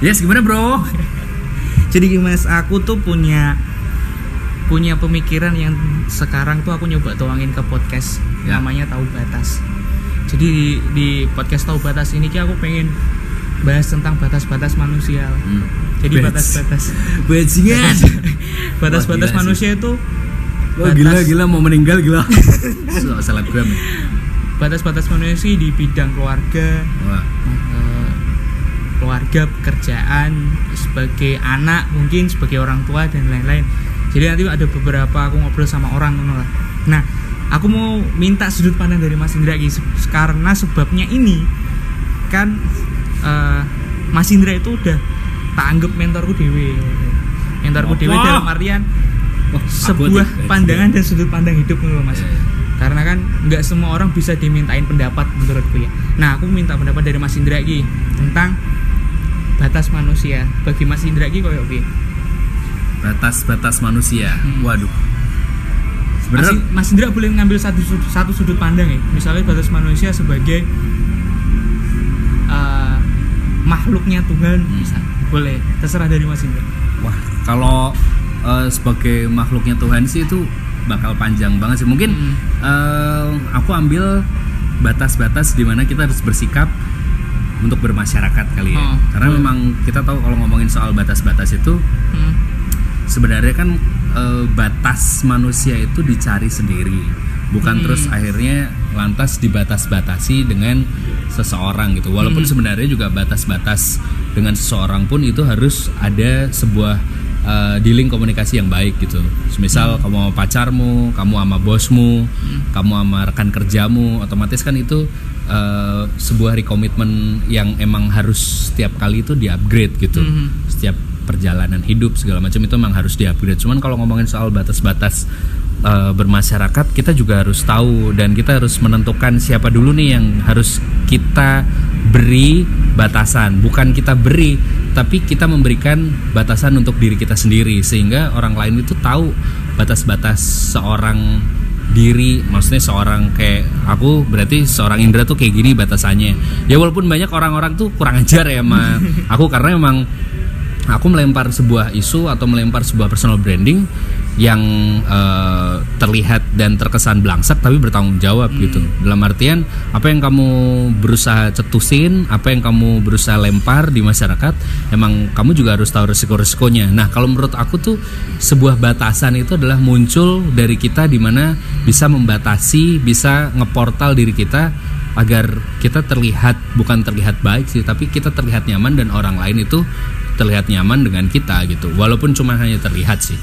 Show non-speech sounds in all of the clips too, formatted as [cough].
Yes, gimana bro? Jadi Mas, aku tuh punya punya pemikiran yang sekarang tuh aku nyoba tuangin ke podcast Ya. namanya tahu batas. Jadi di, di podcast tahu batas ini aku pengen bahas tentang batas-batas manusia. Hmm. Jadi batas-batas [laughs] Bajingan. batas-batas Wah, gila manusia itu Oh, gila gila mau meninggal gila. [laughs] Selebgram. batas-batas manusia di bidang keluarga, Wah. Keluarga, pekerjaan, sebagai anak mungkin sebagai orang tua dan lain-lain. Jadi nanti ada beberapa aku ngobrol sama orang lah. Nah, aku mau minta sudut pandang dari Mas Indra se- karena sebabnya ini kan eh, Mas Indra itu udah tak anggap mentorku dewe. Mentorku dewe dalam artian Wah, sebuah pandangan dan sudut pandang hidup loh, Mas. Iya, iya. Karena kan nggak semua orang bisa dimintain pendapat menurutku ya. Nah, aku minta pendapat dari Mas Indra Ki tentang batas manusia. Bagi Mas Indra Ki koyo piye? Batas-batas manusia. Hmm. Waduh. Mas, Sebenarnya Mas Indra boleh ngambil satu sudut, satu sudut pandang ya. Misalnya batas manusia sebagai eh, makhluknya Tuhan Hmm. bisa. Boleh, terserah dari Mas Indra. Wah, kalau eh, sebagai makhluknya Tuhan sih itu bakal panjang banget sih. Mungkin Hmm. eh, aku ambil batas-batas di mana kita harus bersikap untuk bermasyarakat kali ya. Oh, Karena boleh. memang kita tahu kalau ngomongin soal batas-batas itu Hmm. sebenarnya kan eh, batas manusia itu dicari sendiri. Bukan Hmm. terus akhirnya lantas dibatas-batasi dengan seseorang gitu. Walaupun Hmm. sebenarnya juga batas-batas dengan seseorang pun itu harus ada sebuah uh, dealing komunikasi yang baik gitu. Misal Hmm. kamu sama pacarmu, kamu sama bosmu, kamu sama rekan kerjamu, otomatis kan itu uh, sebuah rekomitmen yang emang harus setiap kali itu di-upgrade gitu. Mhm. Setiap perjalanan hidup segala macam itu memang harus di-upgrade. Cuman kalau ngomongin soal batas-batas uh, bermasyarakat, kita juga harus tahu dan kita harus menentukan siapa dulu nih yang harus kita beri batasan. Bukan kita beri, tapi kita memberikan batasan untuk diri kita sendiri. Sehingga orang lain itu tahu batas-batas seorang diri maksudnya seorang kayak aku berarti seorang Indra tuh kayak gini batasannya. Ya walaupun banyak orang-orang tuh kurang ajar ya sama [laughs] aku karena emang aku melempar sebuah isu atau melempar sebuah personal branding yang eh, terlihat dan terkesan belangsak tapi bertanggung jawab gitu. Dalam artian apa yang kamu berusaha cetusin apa yang kamu berusaha lempar di masyarakat emang kamu juga harus tahu resiko-resikonya. Nah kalau menurut aku tuh sebuah batasan itu adalah muncul dari kita di mana bisa membatasi bisa ngeportal diri kita agar kita terlihat bukan terlihat baik sih tapi kita terlihat nyaman dan orang lain itu terlihat nyaman dengan kita gitu. Walaupun cuma hanya terlihat sih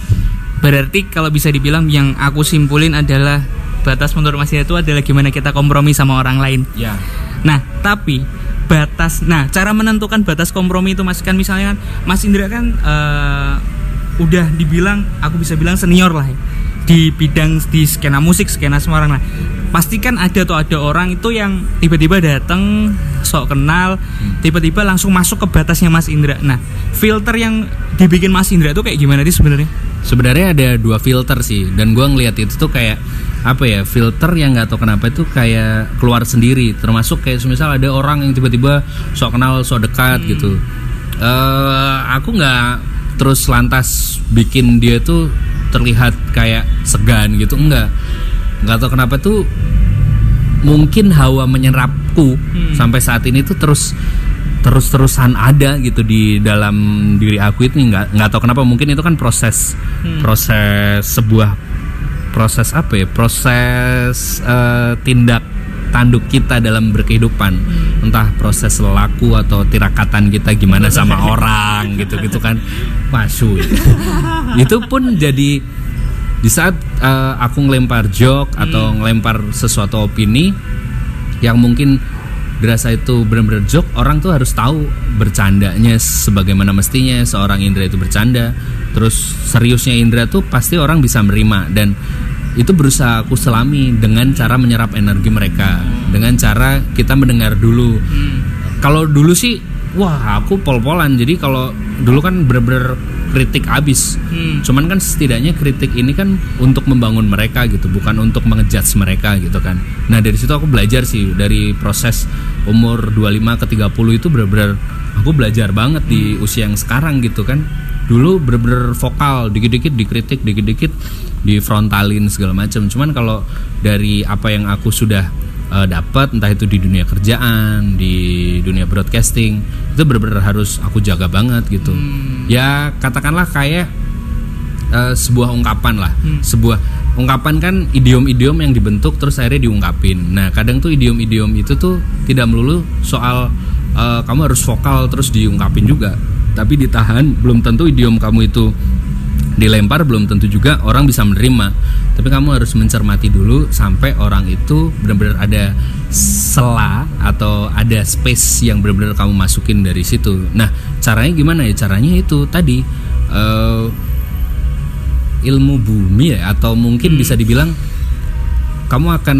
Berarti kalau bisa dibilang yang aku simpulin adalah batas menurut Mas itu adalah gimana kita kompromi sama orang lain. ya Nah, tapi batas, nah cara menentukan batas kompromi itu Mas kan misalnya kan Mas Indra kan eh, udah dibilang, aku bisa bilang senior lah ya, di bidang di skena musik, skena Semarang lah. Pasti kan ada tuh ada orang itu yang tiba-tiba datang sok kenal, tiba-tiba langsung masuk ke batasnya Mas Indra. Nah, filter yang dibikin Mas Indra itu kayak gimana sih sebenarnya? sebenarnya ada dua filter sih dan gua ngeliat itu tuh kayak apa ya filter yang nggak tahu kenapa itu kayak keluar sendiri termasuk kayak misal ada orang yang tiba-tiba sok kenal sok dekat gitu eh aku nggak terus lantas bikin dia tuh terlihat kayak segan gitu enggak nggak tahu kenapa tuh mungkin hawa menyerapku Hmm. sampai saat ini tuh terus terus-terusan ada gitu di dalam diri aku itu nggak nggak tahu kenapa mungkin itu kan proses Hmm. proses sebuah proses apa ya proses eh, tindak tanduk kita dalam berkehidupan. Entah proses laku atau tirakatan kita gimana sama [laughs] orang gitu gitu kan. Masuk. [laughs] Itu pun jadi di saat eh, aku ngelempar joke atau ngelempar sesuatu opini yang mungkin dirasa itu benar-benar joke orang tuh harus tahu bercandanya sebagaimana mestinya seorang Indra itu bercanda. Terus seriusnya Indra tuh pasti orang bisa menerima. Dan itu berusaha aku selami dengan cara menyerap energi mereka. Dengan cara kita mendengar dulu. Kalau dulu sih wah aku pol-polan. Jadi kalau dulu kan bener-bener kritik abis Hmm. cuman kan setidaknya kritik ini kan untuk membangun mereka gitu bukan untuk mengejudge mereka gitu kan. Nah dari situ aku belajar sih dari proses umur 25 ke 30 itu bener-bener aku belajar banget di usia yang sekarang gitu kan dulu bener-bener vokal dikit-dikit dikritik dikit-dikit difrontalin segala macam cuman kalau dari apa yang aku sudah uh, dapat entah itu di dunia kerjaan di dunia broadcasting itu bener-bener harus aku jaga banget gitu. Ya katakanlah kayak uh, sebuah ungkapan lah. Sebuah ungkapan kan idiom-idiom yang dibentuk terus akhirnya diungkapin. Nah kadang tuh idiom-idiom itu tuh tidak melulu soal uh, kamu harus vokal terus diungkapin juga tapi ditahan belum tentu idiom kamu itu dilempar belum tentu juga orang bisa menerima. Tapi kamu harus mencermati dulu sampai orang itu benar-benar ada sela atau ada space yang benar-benar kamu masukin dari situ. Nah caranya gimana ya? Caranya itu tadi eh, ilmu bumi ya? Atau mungkin bisa dibilang kamu akan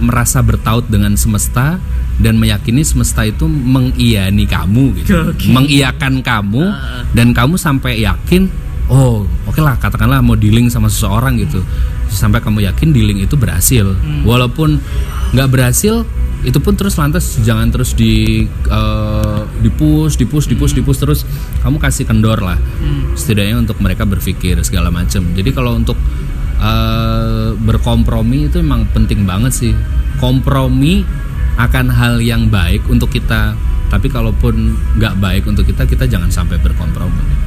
merasa bertaut dengan semesta dan meyakini semesta itu mengiyani kamu gitu. Oke. mengiyakan kamu dan kamu sampai yakin oh oke lah katakanlah mau dealing sama seseorang gitu. Sampai kamu yakin dealing itu berhasil. Walaupun nggak berhasil itu pun terus lantas jangan terus di eh, di push di push di push di push terus. Kamu kasih kendor lah setidaknya untuk mereka berpikir segala macam. Jadi kalau untuk eh, berkompromi itu emang penting banget sih. Kompromi akan hal yang baik untuk kita tapi kalaupun nggak baik untuk kita kita jangan sampai berkompromi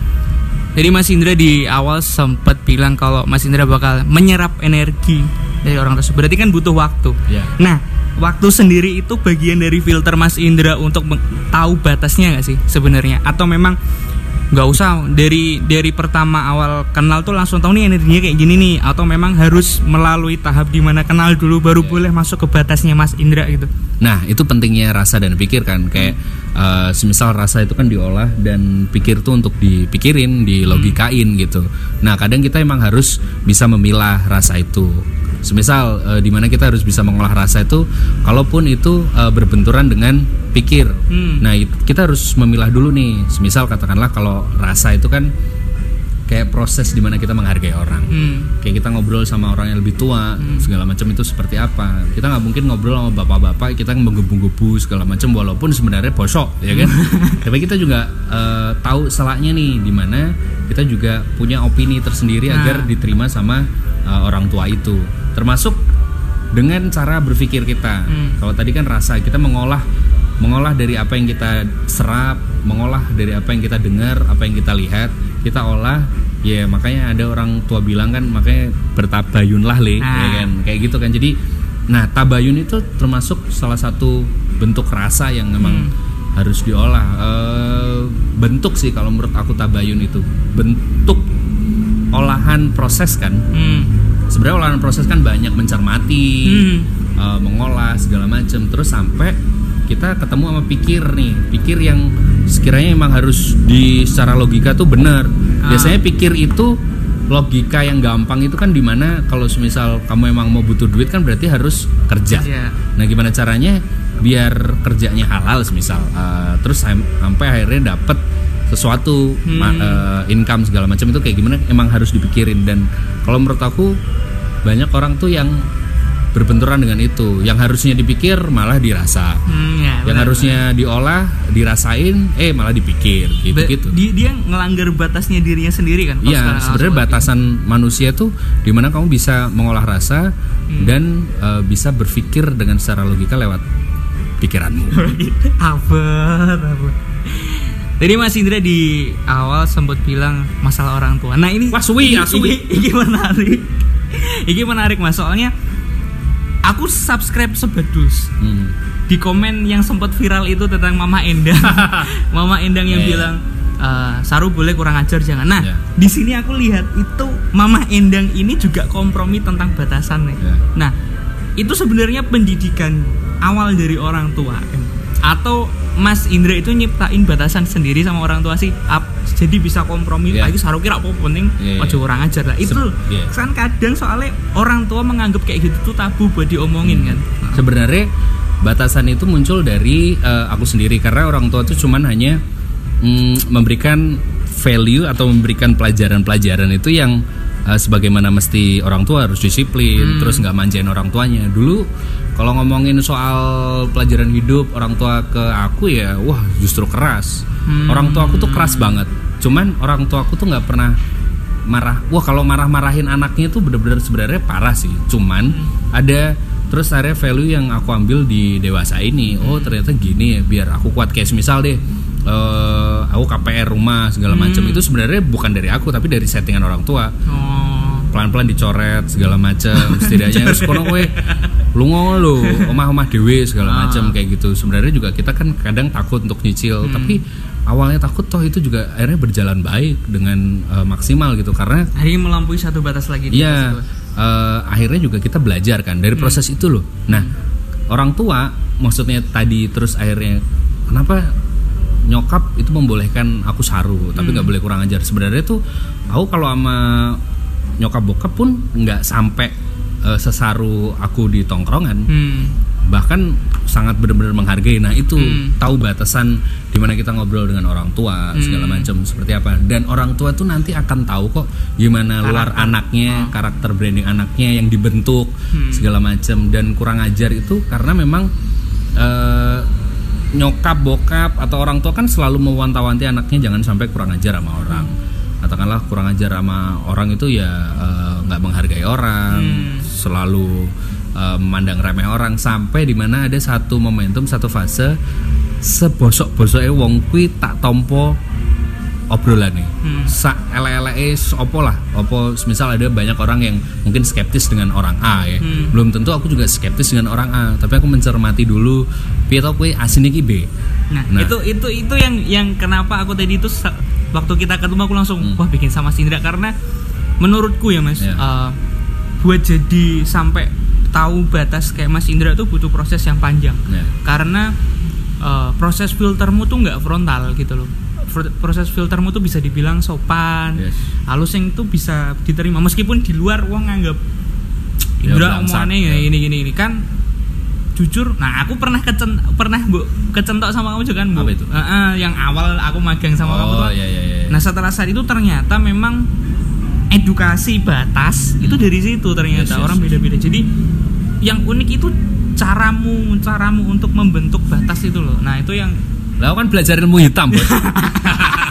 Jadi Mas Indra di awal sempat bilang kalau Mas Indra bakal menyerap energi dari orang tersebut. Berarti kan butuh waktu. Ya. Nah, waktu sendiri itu bagian dari filter Mas Indra untuk tahu batasnya nggak sih sebenarnya? Atau memang nggak usah dari dari pertama awal kenal tuh langsung tahu nih energinya kayak gini nih? Atau memang harus melalui tahap di mana kenal dulu baru boleh masuk ke batasnya Mas Indra gitu? Nah itu pentingnya rasa dan pikir kan kayak eh, semisal rasa itu kan diolah dan pikir tuh untuk dipikirin, dilogikain gitu. Nah kadang kita emang harus bisa memilah rasa itu. Semisal eh, di mana kita harus bisa mengolah rasa itu, kalaupun itu eh, berbenturan dengan pikir. Hmm. Nah it- kita harus memilah dulu nih. Semisal katakanlah kalau rasa itu kan kayak proses di mana kita menghargai orang. Hmm. kayak kita ngobrol sama orang yang lebih tua segala macam itu seperti apa. Kita nggak mungkin ngobrol sama bapak-bapak kita menggebu-gebu segala macam walaupun sebenarnya bosok ya kan? [laughs] Tapi kita juga eh, tahu salahnya nih di mana kita juga punya opini tersendiri Nah. agar diterima sama eh, orang tua itu. Termasuk dengan cara berpikir kita. Hmm. kalau tadi kan rasa kita mengolah mengolah dari apa yang kita serap mengolah dari apa yang kita dengar apa yang kita lihat kita olah ya makanya ada orang tua bilang kan makanya bertabayunlah le. Nah. ya kan? Kayak gitu kan. Jadi nah tabayun itu termasuk salah satu bentuk rasa yang memang harus diolah. Eh, bentuk sih kalau menurut aku tabayun itu. Bentuk olahan proses kan. Hmm. sebenarnya olahan proses kan banyak mencermati Hmm. eh, mengolah segala macam terus sampai kita ketemu sama pikir nih. Pikir yang sekiranya emang harus di secara logika tuh benar. Ah. biasanya pikir itu logika yang gampang itu kan di mana kalau semisal kamu emang mau butuh duit kan berarti harus kerja. Kerja. nah gimana caranya biar kerjanya halal semisal Eh, terus sam- sampai akhirnya dapet sesuatu ma- eh, income segala macam itu kayak gimana emang harus dipikirin. Dan kalau menurut aku banyak orang tuh yang berbenturan dengan itu yang harusnya dipikir malah dirasa Hmm, ya, yang benar. harusnya diolah dirasain eh malah dipikir gitu Ba- gitu Dia, dia ngelanggar batasnya dirinya sendiri kan? Iya, sebenarnya batasan manusia tuh di mana kamu bisa mengolah rasa Hmm. dan eh, bisa berpikir dengan secara logika lewat pikiranmu. [laughs] Abad. Tadi Mas Indra di awal sempat bilang masalah orang tua. Nah ini Wah, suwi, ya, suwi. Ini, ini menarik. Ini menarik mas. Soalnya aku subscribe sebedus Hmm. di komen yang sempat viral itu tentang Mama Endang. [laughs] Mama Endang yang Iya, iya. bilang "Eh, Saru boleh kurang ajar jangan. Nah Iya. di sini aku lihat itu Mama Endang ini juga kompromi tentang batasan nih. Iya. Nah itu sebenarnya pendidikan awal dari orang tua atau Mas Indra itu nyiptain batasan sendiri sama orang tua sih Ap- jadi bisa kompromi Iya. lagi saru kira apa penting iya. ojo orang ajar lah itu iya. kan kadang soalnya orang tua menganggap kayak gitu tuh tabu buat diomongin kan Sebenarnya batasan itu muncul dari eh, aku sendiri karena orang tua tuh cuman hanya mm, memberikan value atau memberikan pelajaran-pelajaran itu yang eh, sebagaimana mesti orang tua harus disiplin, terus nggak manjain orang tuanya. Dulu kalau ngomongin soal pelajaran hidup orang tua ke aku ya, wah justru keras. Hmm. orang tua aku tuh keras banget cuman orang tua aku tuh nggak pernah marah wah kalau marah-marahin anaknya tuh bener-bener sebenarnya parah sih cuman Hmm. ada terus area value yang aku ambil di dewasa ini oh Hmm. ternyata gini ya biar aku kuat kayak misal deh eh, aku KPR rumah segala macam Hmm. itu sebenarnya bukan dari aku tapi dari settingan orang tua Oh. pelan-pelan dicoret segala macam [laughs] setidaknya harus kono kowe lu ngono lho omah-omah dewe segala Ah. macam kayak gitu sebenarnya juga kita kan kadang takut untuk nyicil Hmm. tapi awalnya takut toh itu juga akhirnya berjalan baik dengan eh, maksimal gitu karena Hari ini melampaui satu batas lagi. di Iya, eh, akhirnya juga kita belajar kan dari proses itu loh. Nah, orang tua maksudnya tadi terus akhirnya kenapa nyokap itu membolehkan aku saru tapi nggak boleh kurang ajar. Sebenarnya tuh aku kalau sama nyokap bokap pun nggak sampai eh, sesaru aku di tongkrongan Hmm. bahkan sangat benar-benar menghargai. Nah itu Hmm. tahu batasan di mana kita ngobrol dengan orang tua segala Hmm. macam seperti apa. Dan orang tua tuh nanti akan tahu kok gimana luar Karakter. anaknya, karakter branding anaknya yang dibentuk Hmm. segala macam. Dan kurang ajar itu karena memang eh, nyokap bokap atau orang tua kan selalu mewanti-wanti anaknya jangan sampai kurang ajar sama orang. Katakanlah kurang ajar sama orang itu ya eh, nggak menghargai orang, Hmm. selalu eh, memandang remeh orang sampai di mana ada satu momentum satu fase sebosok-bosoknya wong kui tak tompo obrolan nih Hmm. sa ele-ele opo lah opo misal ada banyak orang yang mungkin skeptis dengan orang A ya Hmm. belum tentu aku juga skeptis dengan orang A tapi aku mencermati dulu piye tau kue asin iki B Nah, Nah. itu itu itu yang yang kenapa aku tadi itu waktu kita ketemu aku langsung Hmm. wah bikin sama Sindra karena menurutku ya Mas, Ya. eh, buat jadi sampai tahu batas kayak Mas Indra tuh butuh proses yang panjang. Ya. Karena eh, proses filtermu tuh nggak frontal gitu loh. Proses filtermu tuh bisa dibilang sopan, Yes. halus yang itu bisa diterima. Meskipun di luar uang nganggap Ya, Indra omongannya ya. ya. ini gini ini. Kan jujur nah aku pernah kecen pernah bu kecentok sama kamu juga kan bu? Apa itu? Heeh, yang awal aku magang sama kamu tuh. oh iya iya iya. Nah setelah saat itu ternyata memang edukasi batas itu dari situ ternyata. Yes, yes, orang yes. beda-beda. Jadi yang unik itu caramu caramu untuk membentuk batas itu loh. Nah itu yang lah kan belajar ilmu hitam [laughs]